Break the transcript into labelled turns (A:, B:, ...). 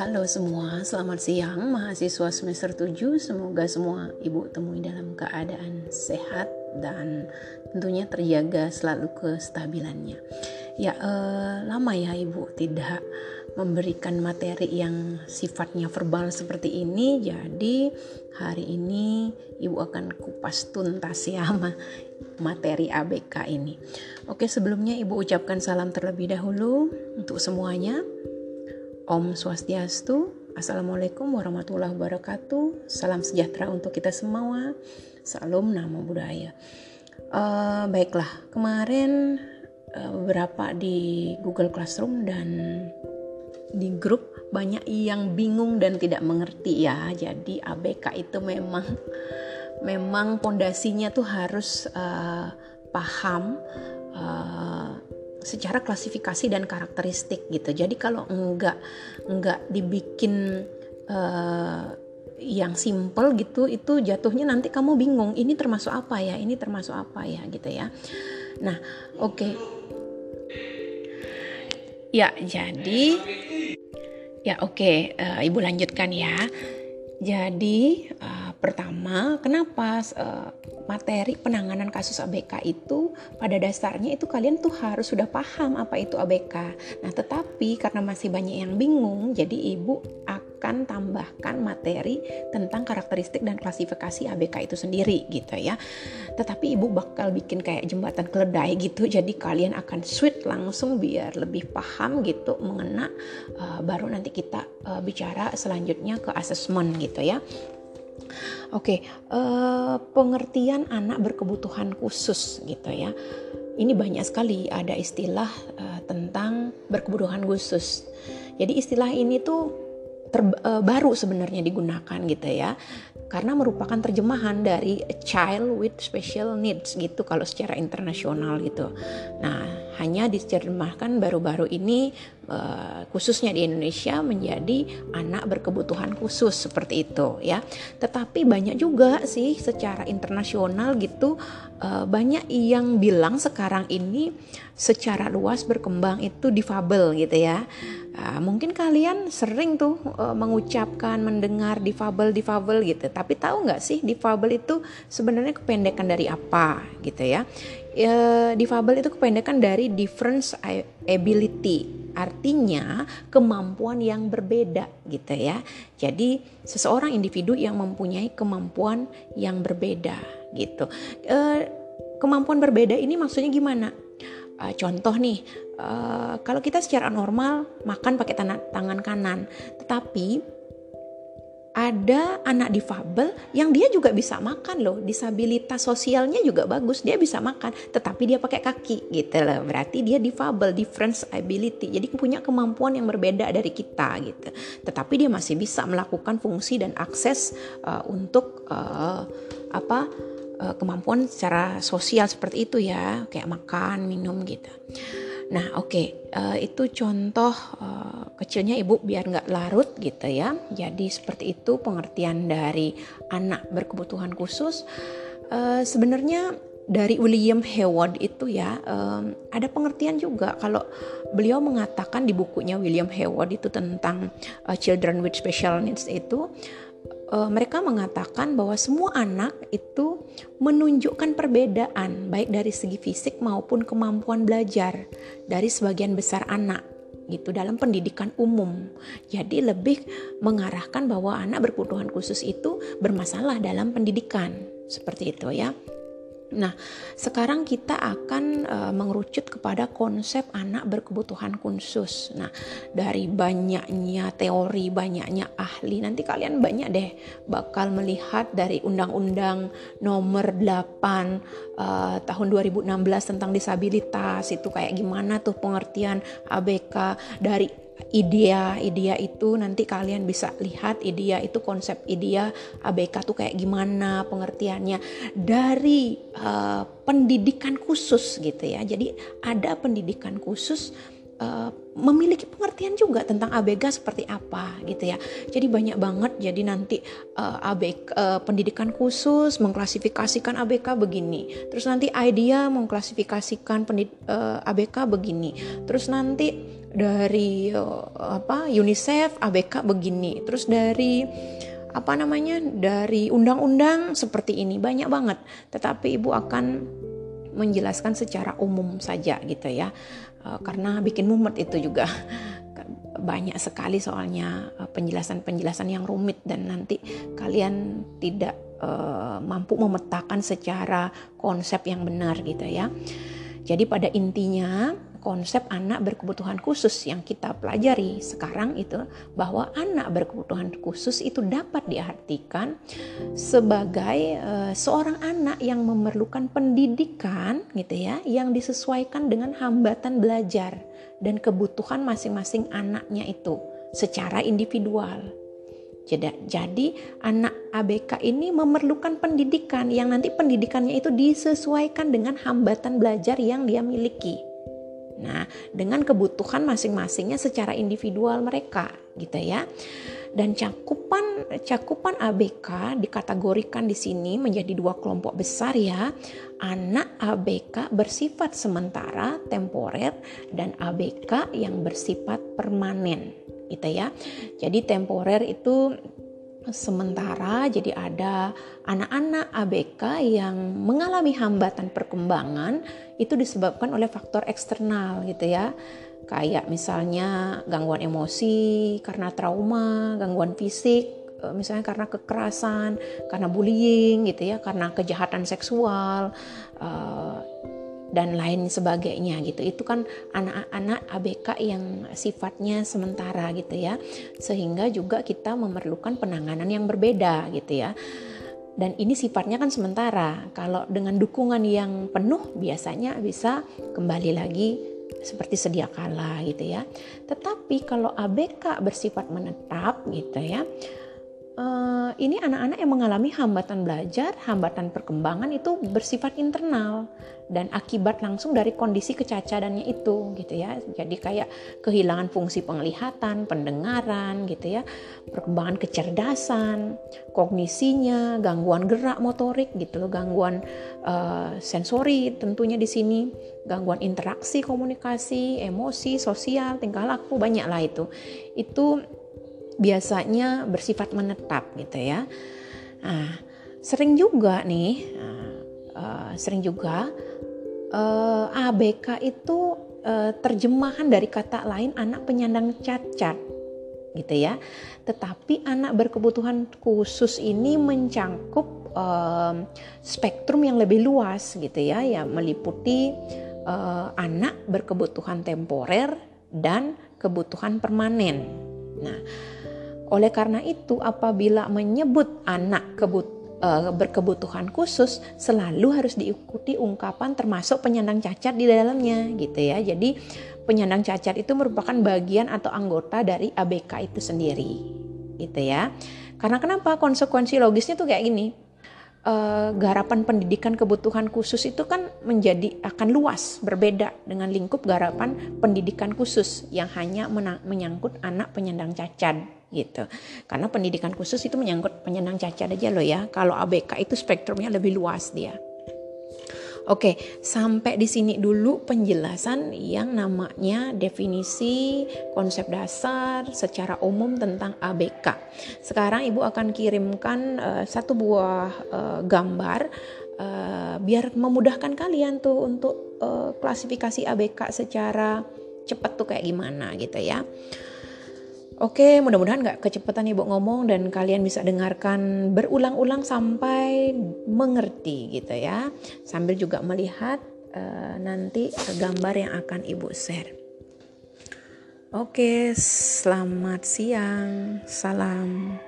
A: Halo semua, selamat siang mahasiswa semester 7. Semoga semua ibu temui dalam keadaan sehat dan tentunya terjaga selalu kestabilannya. Ya, eh, lama ya ibu tidak memberikan materi yang sifatnya verbal seperti ini. Jadi hari ini ibu akan kupas tuntas ya materi ABK ini. Oke, sebelumnya ibu ucapkan salam terlebih dahulu untuk semuanya. Om Swastiastu, Assalamualaikum warahmatullahi wabarakatuh. Salam sejahtera untuk kita semua. Salam Namo Buddhaya. Uh, baiklah, kemarin beberapa di Google Classroom dan di grup banyak yang bingung dan tidak mengerti ya. Jadi ABK itu memang memang pondasinya tuh harus uh, paham uh, secara klasifikasi dan karakteristik gitu. Jadi kalau enggak enggak dibikin uh, yang simple gitu itu jatuhnya nanti kamu bingung ini termasuk apa ya ini termasuk apa ya gitu ya nah oke okay. Ya jadi ya oke okay, uh, ibu lanjutkan ya jadi uh, pertama kenapa uh, materi penanganan kasus ABK itu pada dasarnya itu kalian tuh harus sudah paham apa itu ABK. Nah, tetapi karena masih banyak yang bingung, jadi ibu akan tambahkan materi tentang karakteristik dan klasifikasi ABK itu sendiri gitu ya. Tetapi ibu bakal bikin kayak jembatan keledai gitu, jadi kalian akan switch langsung biar lebih paham gitu mengena uh, baru nanti kita uh, bicara selanjutnya ke asesmen gitu ya. Oke, okay, uh, eh, pengertian anak berkebutuhan khusus gitu ya. Ini banyak sekali ada istilah uh, tentang berkebutuhan khusus. Jadi istilah ini tuh ter, uh, baru sebenarnya digunakan gitu ya karena merupakan terjemahan dari a child with special needs gitu kalau secara internasional gitu. Nah, hanya diterjemahkan baru-baru ini uh, khususnya di Indonesia menjadi anak berkebutuhan khusus seperti itu ya. Tetapi banyak juga sih secara internasional gitu uh, banyak yang bilang sekarang ini secara luas berkembang itu difabel gitu ya. Uh, mungkin kalian sering tuh uh, mengucapkan, mendengar difabel, difabel gitu. Tapi tahu nggak sih difabel itu sebenarnya kependekan dari apa gitu ya? Uh, difabel itu kependekan dari difference ability. Artinya kemampuan yang berbeda gitu ya. Jadi seseorang individu yang mempunyai kemampuan yang berbeda gitu. Uh, kemampuan berbeda ini maksudnya gimana? Uh, contoh nih, uh, kalau kita secara normal makan pakai tangan kanan, tetapi ada anak difabel yang dia juga bisa makan loh. Disabilitas sosialnya juga bagus dia bisa makan. Tetapi dia pakai kaki gitu loh. Berarti dia difabel difference ability jadi punya kemampuan yang berbeda dari kita gitu. Tetapi dia masih bisa melakukan fungsi dan akses uh, untuk uh, apa uh, kemampuan secara sosial seperti itu ya. Kayak makan minum gitu nah oke okay, uh, eh, itu contoh uh, kecilnya ibu biar nggak larut gitu ya. Jadi seperti itu pengertian dari anak berkebutuhan khusus. Uh, sebenarnya dari William Heward itu ya um, ada pengertian juga kalau beliau mengatakan di bukunya William Heward itu tentang uh, children with special needs itu uh, mereka mengatakan bahwa semua anak itu menunjukkan perbedaan baik dari segi fisik maupun kemampuan belajar dari sebagian besar anak gitu dalam pendidikan umum. Jadi lebih mengarahkan bahwa anak berkebutuhan khusus itu bermasalah dalam pendidikan. Seperti itu ya. Nah, sekarang kita akan uh, mengerucut kepada konsep anak berkebutuhan khusus. Nah, dari banyaknya teori, banyaknya ahli, nanti kalian banyak deh bakal melihat dari Undang-Undang Nomor 8 uh, eh, tahun 2016 tentang disabilitas itu kayak gimana tuh pengertian ABK dari idea idea itu nanti kalian bisa lihat idea itu konsep idea ABK tuh kayak gimana pengertiannya dari uh, pendidikan khusus gitu ya jadi ada pendidikan khusus uh, memiliki pengertian juga tentang ABK seperti apa gitu ya. Jadi banyak banget jadi nanti uh, eh, ABK uh, pendidikan khusus mengklasifikasikan ABK begini. Terus nanti idea mengklasifikasikan pendid, uh, ABK begini. Terus nanti dari uh, apa UNICEF ABK begini. Terus dari apa namanya dari undang-undang seperti ini banyak banget. Tetapi ibu akan menjelaskan secara umum saja gitu ya uh, karena bikin mumet itu juga banyak sekali soalnya uh, penjelasan-penjelasan yang rumit dan nanti kalian tidak mampu memetakan secara konsep yang benar gitu ya. Jadi pada intinya konsep anak berkebutuhan khusus yang kita pelajari sekarang itu bahwa anak berkebutuhan khusus itu dapat diartikan sebagai uh, seorang anak yang memerlukan pendidikan gitu ya yang disesuaikan dengan hambatan belajar dan kebutuhan masing-masing anaknya itu secara individual. Jadi anak ABK ini memerlukan pendidikan yang nanti pendidikannya itu disesuaikan dengan hambatan belajar yang dia miliki. Nah, dengan kebutuhan masing-masingnya secara individual mereka gitu ya. Dan cakupan cakupan ABK dikategorikan di sini menjadi dua kelompok besar ya. Anak ABK bersifat sementara, temporer dan ABK yang bersifat permanen gitu ya. Jadi temporer itu sementara jadi ada anak-anak ABK yang mengalami hambatan perkembangan itu disebabkan oleh faktor eksternal gitu ya. Kayak misalnya gangguan emosi karena trauma gangguan fisik eh, misalnya karena kekerasan karena bullying gitu ya karena kejahatan seksual uh, dan lain sebagainya gitu. Itu kan anak-anak ABK yang sifatnya sementara gitu ya. Sehingga juga kita memerlukan penanganan yang berbeda gitu ya. Dan ini sifatnya kan sementara. Kalau dengan dukungan yang penuh biasanya bisa kembali lagi seperti sedia kala gitu ya. Tetapi kalau ABK bersifat menetap gitu ya, uh, ini anak-anak yang mengalami hambatan belajar, hambatan perkembangan itu bersifat internal dan akibat langsung dari kondisi kecacadannya itu gitu ya. Jadi kayak kehilangan fungsi penglihatan, pendengaran gitu ya, perkembangan kecerdasan, kognisinya, gangguan gerak motorik gitu loh, gangguan uh, sensori tentunya di sini, gangguan interaksi, komunikasi, emosi, sosial, tingkah laku banyak lah itu. Itu biasanya bersifat menetap gitu ya. Nah, sering juga nih, uh, sering juga uh, eh, ABK itu uh, terjemahan dari kata lain anak penyandang cacat gitu ya. Tetapi anak berkebutuhan khusus ini mencangkup uh, spektrum yang lebih luas gitu ya, yang meliputi uh, anak berkebutuhan temporer dan kebutuhan permanen. Nah, oleh karena itu, apabila menyebut anak kebut, uh, berkebutuhan khusus, selalu harus diikuti ungkapan termasuk penyandang cacat di dalamnya, gitu ya. Jadi penyandang cacat itu merupakan bagian atau anggota dari ABK itu sendiri, gitu ya. Karena kenapa? Konsekuensi logisnya tuh kayak gini uh, garapan pendidikan kebutuhan khusus itu kan menjadi akan luas berbeda dengan lingkup garapan pendidikan khusus yang hanya menyangkut anak penyandang cacat gitu. Karena pendidikan khusus itu menyangkut penyandang cacat aja loh ya. Kalau ABK itu spektrumnya lebih luas dia. Oke, sampai di sini dulu penjelasan yang namanya definisi konsep dasar secara umum tentang ABK. Sekarang Ibu akan kirimkan uh, satu buah uh, gambar uh, biar memudahkan kalian tuh untuk uh, klasifikasi ABK secara cepat tuh kayak gimana gitu ya. Oke, mudah-mudahan gak kecepatan ibu ngomong dan kalian bisa dengarkan berulang-ulang sampai mengerti gitu ya. Sambil juga melihat uh, nanti gambar yang akan ibu share. Oke, selamat siang. Salam.